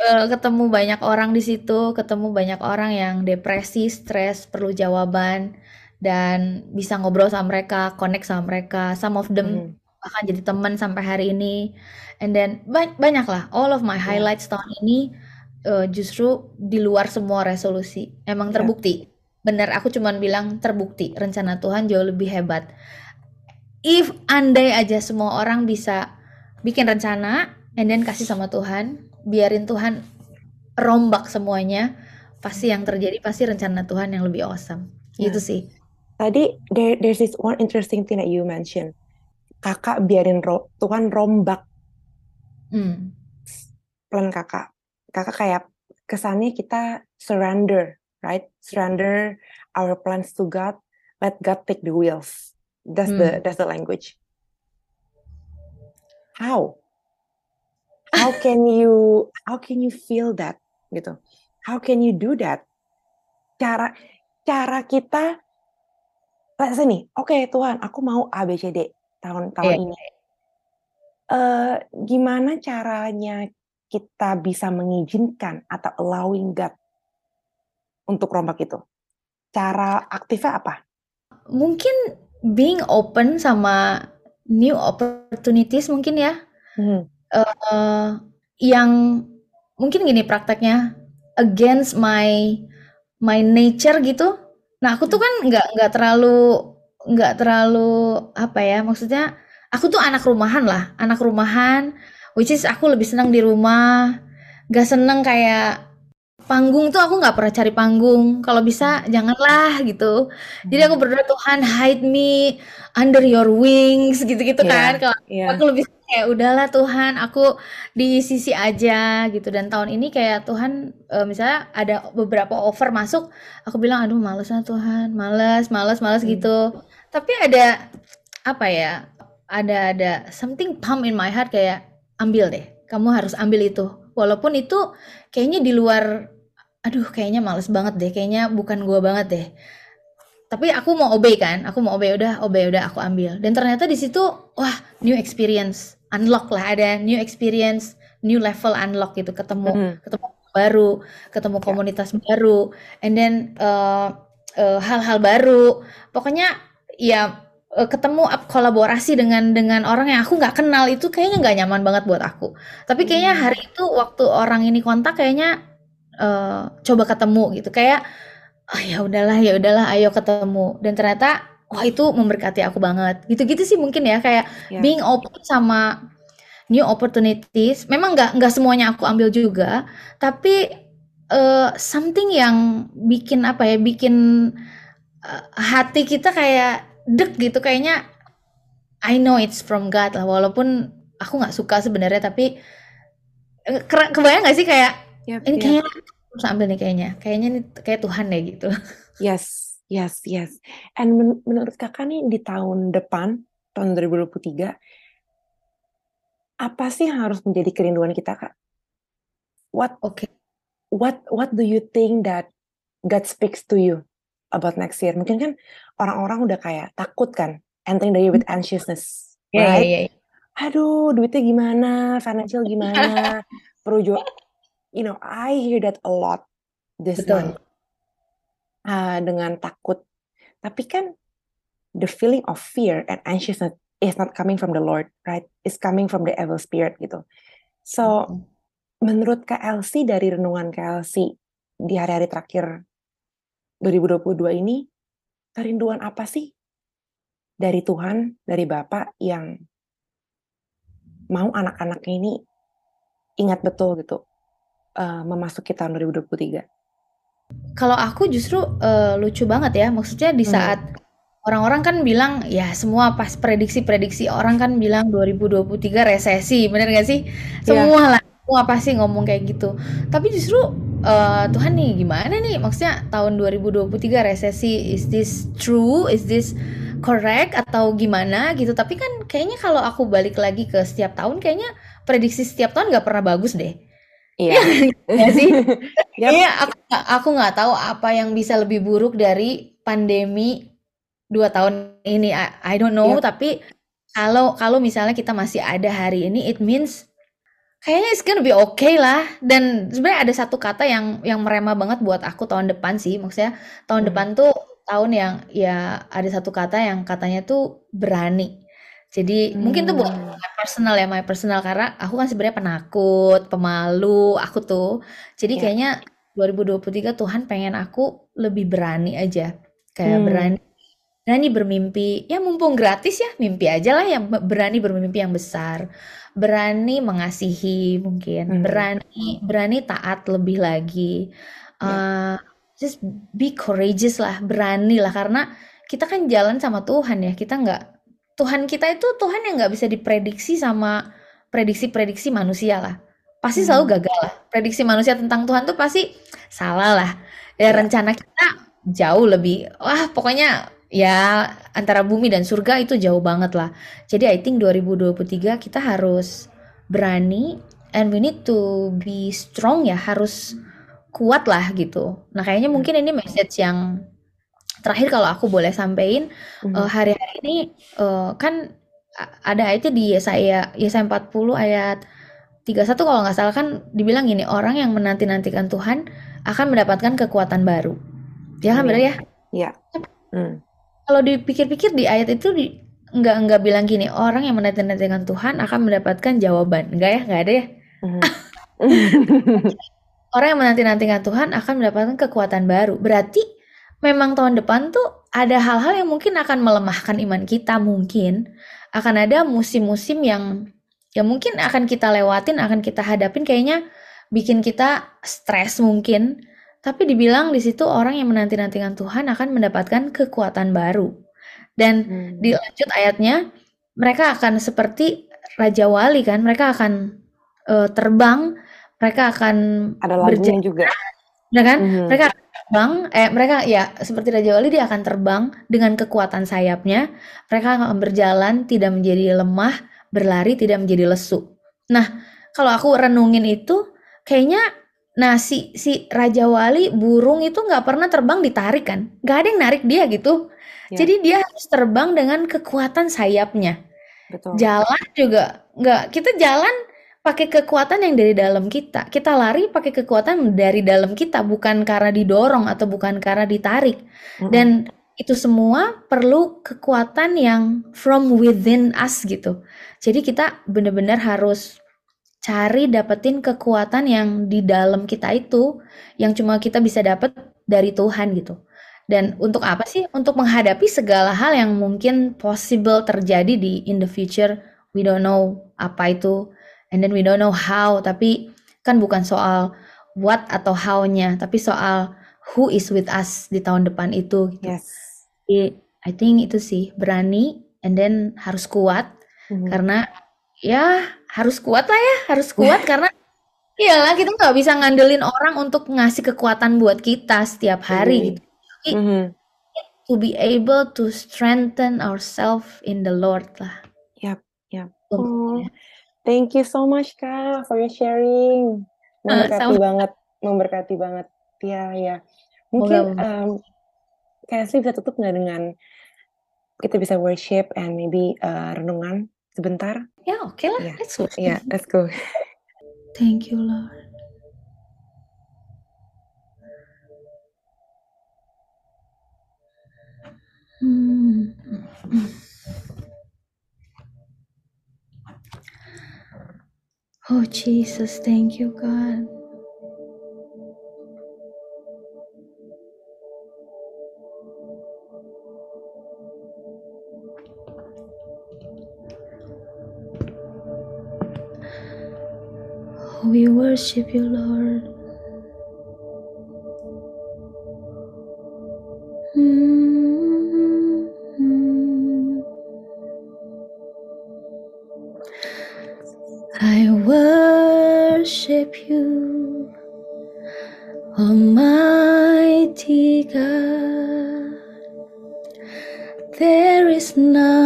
Eh, ketemu banyak orang di situ, ketemu banyak orang yang depresi, stres, perlu jawaban. dan bisa ngobrol sama mereka, connect sama mereka. Some of them Mhm. Akan jadi teman sampai hari ini. And then ba banyak lah, all of my Iya. highlights tahun ini uh, justru di luar semua resolusi. Emang Iya. terbukti. Bener, aku cuman bilang terbukti. Rencana Tuhan jauh lebih hebat. If andai aja semua orang bisa bikin rencana and then kasih sama Tuhan, biarin Tuhan rombak semuanya, pasti yang terjadi pasti rencana Tuhan yang lebih awesome. Nah, Gitu sih. tadi there there's this one interesting thing that you mentioned. Kakak biarin ro- Tuhan rombak Hmm. plan kakak. Kakak kayak kesannya kita surrender, right? Surrender our plans to God. Let God take the wheels. That's the Hmm. that's the language. How? How can you how can you feel that gitu? How can you do that? Cara cara kita say nih, oke Tuhan, aku mau A B C D tahun tahun Iya. ini. Eh, gimana caranya kita bisa mengizinkan atau allowing God untuk rombak itu? Cara aktifnya apa? Mungkin being open sama new opportunities mungkin ya. Hmm. Eh, yang mungkin gini prakteknya against my my nature gitu. Nah, aku tuh kan nggak nggak terlalu nggak terlalu apa ya maksudnya aku tuh anak rumahan lah anak rumahan which is aku lebih senang di rumah gak seneng kayak panggung tuh aku nggak pernah cari panggung. Kalau bisa janganlah gitu. Jadi aku berdoa Tuhan hide me under your wings gitu-gitu Iya, kan. Kalau iya. aku lebih kayak udahlah Tuhan aku di sisi aja gitu. Dan tahun ini kayak Tuhan eh, misalnya ada beberapa offer masuk aku bilang aduh males lah Tuhan males males males Hmm. gitu tapi ada apa ya ada ada something pump in my heart kayak ambil deh kamu harus ambil itu walaupun itu kayaknya di luar aduh kayaknya males banget deh kayaknya bukan gua banget deh tapi aku mau obey kan aku mau obey udah obey udah aku ambil dan ternyata di situ wah new experience unlock lah ada new experience new level unlock gitu ketemu Mhm. ketemu baru ketemu Ya. komunitas baru and then uh, uh, hal-hal baru pokoknya ya uh, ketemu up- kolaborasi dengan dengan orang yang aku nggak kenal itu kayaknya nggak nyaman banget buat aku. Tapi kayaknya Hmm. hari itu waktu orang ini kontak kayaknya uh, coba ketemu gitu. Kayak ah ya udahlah ya udahlah ayo ketemu. Dan ternyata wah itu memberkati aku banget. Gitu-gitu sih mungkin ya kayak Ya. being open sama new opportunities. Memang nggak nggak semuanya aku ambil juga tapi eh, something yang bikin apa ya bikin eh, hati kita kayak deg gitu kayaknya I know it's from God lah walaupun aku nggak suka sebenarnya tapi eh, kebayang nggak sih kayak Yap, ini yap. kayaknya harus ambil nih kayaknya kayaknya ini kayak Tuhan deh gitu Yes, yes, yes. And men- menurut kakak nih di tahun depan, tahun 2023, apa sih yang harus menjadi kerinduan kita, Kak? What oke what what do you think that God speaks to you about next year? Mungkin kan orang-orang udah kayak takut kan, entering the year with anxiousness, ya ya right? ya Aduh, duitnya gimana? Financial gimana? Perlu you know, I hear that a lot this betul month. Ah, dengan takut. Tapi kan the feeling of fear and anxiousness is not coming from the Lord, right? It's coming from the evil spirit gitu. So, Betul. menurut Kak Elsie dari renungan Elsie di hari-hari terakhir 2022 ini, kerinduan apa sih dari Tuhan, dari Bapak yang mau anak-anaknya ini ingat betul gitu eh, memasuki tahun 2023? Kalau aku justru eh, lucu banget ya, maksudnya di Hmm. saat orang-orang kan bilang ya semua pas prediksi-prediksi orang kan bilang 2023 resesi, bener gak sih? Iya. Semua lah, semua pasti ngomong kayak gitu. Tapi justru eh, Tuhan nih gimana nih? Maksudnya tahun 2023 resesi, is this true? Is this correct atau gimana gitu? Tapi kan kayaknya kalau aku balik lagi ke setiap tahun, kayaknya prediksi setiap tahun nggak pernah bagus deh. Iya. Ya sih? Iya, aku aku nggak tahu apa yang bisa lebih buruk dari pandemi dua tahun ini. I, I don't know, Yap. tapi kalau kalau misalnya kita masih ada hari ini, it means kayaknya it's gonna be okay lah. Dan sebenarnya ada satu kata yang yang merema banget buat aku tahun depan sih. Maksudnya tahun Hmm. depan tuh tahun yang ya ada satu kata yang katanya tuh berani. Jadi mungkin tuh buat Hmm. my personal ya, my personal karena aku kan sebenarnya penakut, pemalu, aku tuh. Jadi Ya. kayaknya 2023 Tuhan pengen aku lebih berani aja. Kayak Hmm. berani berani bermimpi. Ya mumpung gratis ya, mimpi aja lah yang berani bermimpi yang besar. Berani mengasihi mungkin, Hmm. berani berani taat lebih lagi. Ya. Eh, just be courageous lah, berani lah karena kita kan jalan sama Tuhan ya. Kita nggak Tuhan kita itu Tuhan yang nggak bisa diprediksi sama prediksi-prediksi manusia lah. Pasti selalu Hmm. gagal lah. Prediksi manusia tentang Tuhan tuh pasti salah lah. Ya Ya. rencana kita jauh lebih, wah pokoknya ya antara bumi dan surga itu jauh banget lah. Jadi I think 2023 kita harus berani and we need to be strong ya, harus kuat lah gitu. Nah kayaknya mungkin ini message yang terakhir kalau aku boleh sampein Mhm. eh, hari-hari ini eh, kan ada ayatnya di Yesaya Yesaya 40 ayat 31 kalau nggak salah kan dibilang gini orang yang menanti-nantikan Tuhan akan mendapatkan kekuatan baru. Ya kan Amin. benar ya? Ya. Hmm. Kalau dipikir-pikir di ayat itu di, nggak nggak bilang gini orang yang menanti-nantikan Tuhan akan mendapatkan jawaban. Enggak ya? Nggak ada ya? Mhm. Orang yang menanti-nantikan Tuhan akan mendapatkan kekuatan baru. Berarti memang tahun depan tuh ada hal-hal yang mungkin akan melemahkan iman kita mungkin. Akan ada musim-musim yang ya mungkin akan kita lewatin, akan kita hadapin kayaknya bikin kita stres mungkin. Tapi dibilang di situ orang yang menanti-nantikan Tuhan akan mendapatkan kekuatan baru. Dan Hmm. dilanjut ayatnya, mereka akan seperti Raja Wali kan, mereka akan eh, terbang, mereka akan Ada berjalan, juga. ya kan? Mhm. Mereka akan terbang, eh mereka ya seperti Raja Wali dia akan terbang dengan kekuatan sayapnya. Mereka akan berjalan tidak menjadi lemah, berlari tidak menjadi lesu. Nah, kalau aku renungin itu, kayaknya nah si si Raja Wali burung itu nggak pernah terbang ditarik kan? Nggak ada yang narik dia gitu. Ya. Jadi dia harus terbang dengan kekuatan sayapnya. Betul. Jalan juga nggak, kita jalan pakai kekuatan yang dari dalam kita. Kita lari pakai kekuatan dari dalam kita, bukan karena didorong atau bukan karena ditarik. Mhm. Dan itu semua perlu kekuatan yang from within us gitu. Jadi kita benar-benar harus cari dapetin kekuatan yang di dalam kita itu, yang cuma kita bisa dapat dari Tuhan gitu. Dan untuk apa sih? Untuk menghadapi segala hal yang mungkin possible terjadi di in the future. We don't know apa itu, and then we don't know how. Tapi kan bukan soal what atau how-nya, tapi soal who is with us di tahun depan itu. Gitu. Yes. I think itu sih berani, and then harus kuat Mhm. karena ya harus kuat lah ya, harus kuat karena iyalah kita nggak bisa ngandelin orang untuk ngasih kekuatan buat kita setiap hari Agree. gitu. Jadi, Mhm. to be able to strengthen ourselves in the Lord lah. Yap, yap. Oh, thank you so much Kak for your sharing. Memberkati sama. banget, memberkati banget. Ya, ya. Mungkin Moga- um, Kak Asli bisa tutup nggak dengan kita bisa worship and maybe uh, renungan sebentar? Ya oke lah, Iya. let's worship. Ya, let's go. Thank you Lord. Hmm. Oh Jesus, thank you God. We worship you, Lord. Mm. I worship you, Almighty God. There is none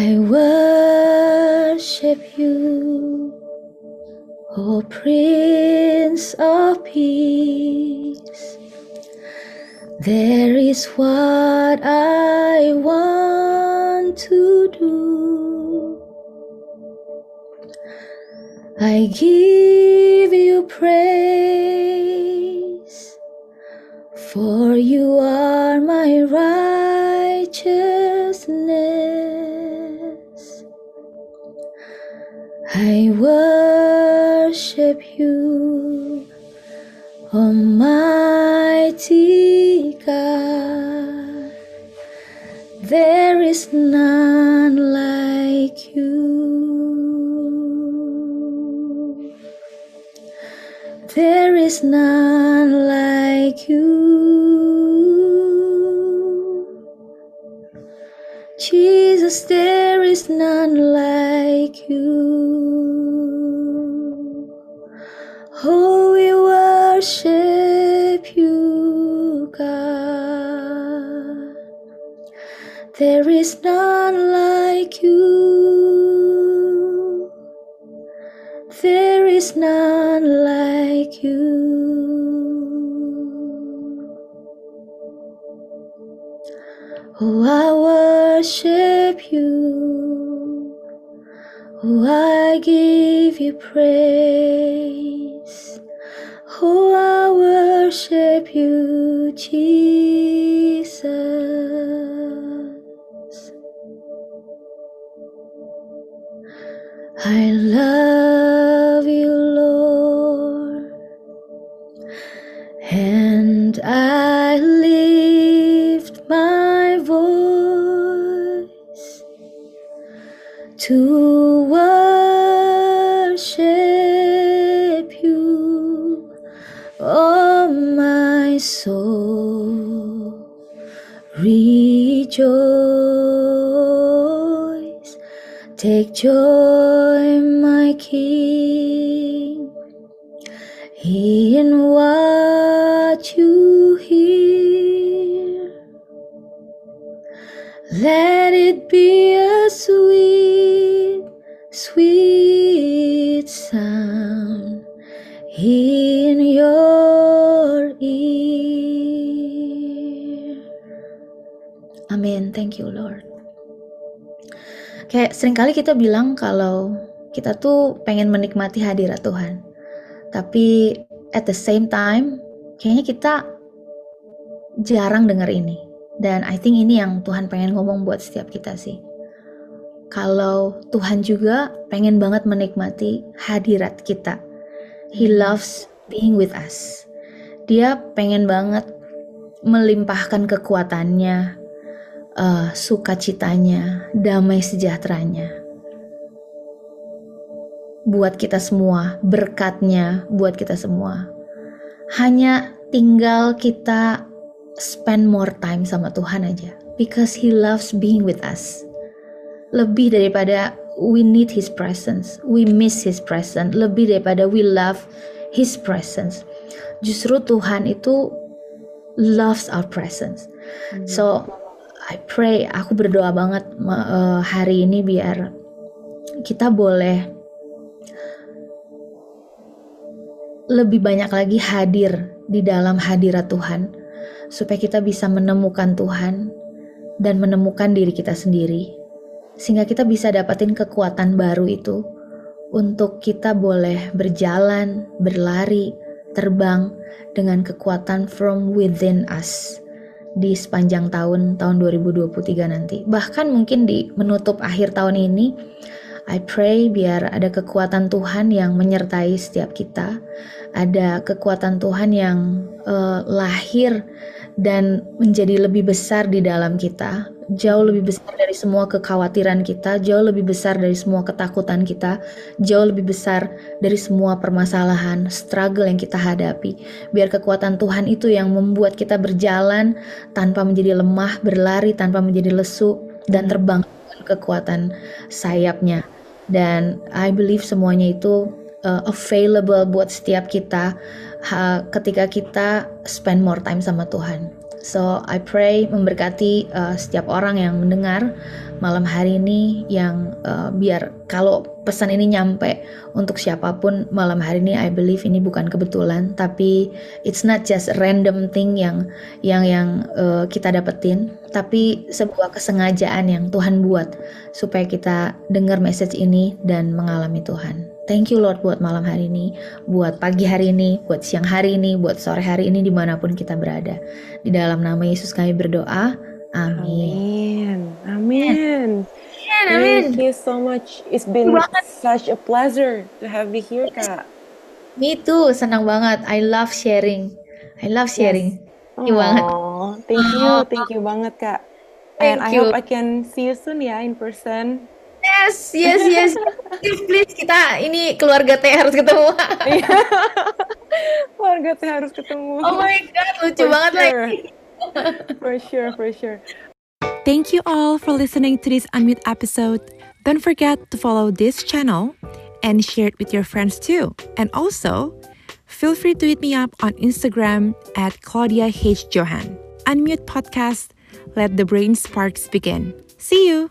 I worship you, O Prince of Peace. There is what I want to do. I give you praise, for you are my right. I worship you, Almighty God. There is none like you. There is none like you. Jesus, there is none like you. Oh, we worship you, God. There is none like you. There is none like you. Oh, I worship you. Oh, I give you praise. Oh, I worship you, Jesus. I love to worship you, oh my soul. Rejoice, take joy, Thank you, Lord. Kayak sering kali kita bilang kalau kita tuh pengen menikmati hadirat Tuhan. Tapi at the same time, kayaknya kita jarang dengar ini. Dan I think ini yang Tuhan pengen ngomong buat setiap kita sih. Kalau Tuhan juga pengen banget menikmati hadirat kita. He loves being with us. Dia pengen banget melimpahkan kekuatannya, uh, sukacitanya, damai sejahteranya. Buat kita semua, berkatnya buat kita semua. Hanya tinggal kita spend more time sama Tuhan aja. Because He loves being with us. Lebih daripada we need His presence, we miss His presence. Lebih daripada we love His presence. Justru Tuhan itu loves our presence. So I pray, aku berdoa banget uh, hari ini biar kita boleh lebih banyak lagi hadir di dalam hadirat Tuhan, supaya kita bisa menemukan Tuhan dan menemukan diri kita sendiri, sehingga kita bisa dapatin kekuatan baru itu untuk kita boleh berjalan, berlari, terbang dengan kekuatan from within us di sepanjang tahun tahun 2023 nanti. Bahkan mungkin di menutup akhir tahun ini I pray biar ada kekuatan Tuhan yang menyertai setiap kita, ada kekuatan Tuhan yang uh, lahir dan menjadi lebih besar di dalam kita, jauh lebih besar dari semua kekhawatiran kita, jauh lebih besar dari semua ketakutan kita, jauh lebih besar dari semua permasalahan, struggle yang kita hadapi. Biar kekuatan Tuhan itu yang membuat kita berjalan tanpa menjadi lemah, berlari tanpa menjadi lesu, dan terbang kekuatan sayapnya. Dan I believe semuanya itu uh, available buat setiap kita ha, ketika kita spend more time sama Tuhan. So I pray memberkati uh, setiap orang yang mendengar malam hari ini yang uh, biar kalau pesan ini nyampe untuk siapa pun malam hari ini I believe ini bukan kebetulan tapi it's not just random thing yang yang yang uh, kita dapetin tapi sebuah kesengajaan yang Tuhan buat supaya kita dengar message ini dan mengalami Tuhan. Thank you Lord buat malam hari ini, buat pagi hari ini, buat siang hari ini, buat sore hari ini di mana pun kita berada. Di dalam nama Yesus kami berdoa. Amin. Amin. Amin. Thank you so much. It's been such a pleasure to have you here, Kak. Me too, senang banget. I love sharing. I love sharing. Thank you banget. Thank you, thank you banget kak. And Thank I hope you. I can see you soon ya in person. Yes, yes, yes. Please, please kita ini keluarga teh harus ketemu. Keluarga teh harus ketemu. oh my god, lucu For banget sure. lagi. For sure, for sure. Thank you all for listening to this Unmute episode. Don't forget to follow this channel and share it with your friends too. And also, feel free to hit me up on Instagram at Claudia H. Johan. Unmute Podcast. Let the brain sparks begin. See you.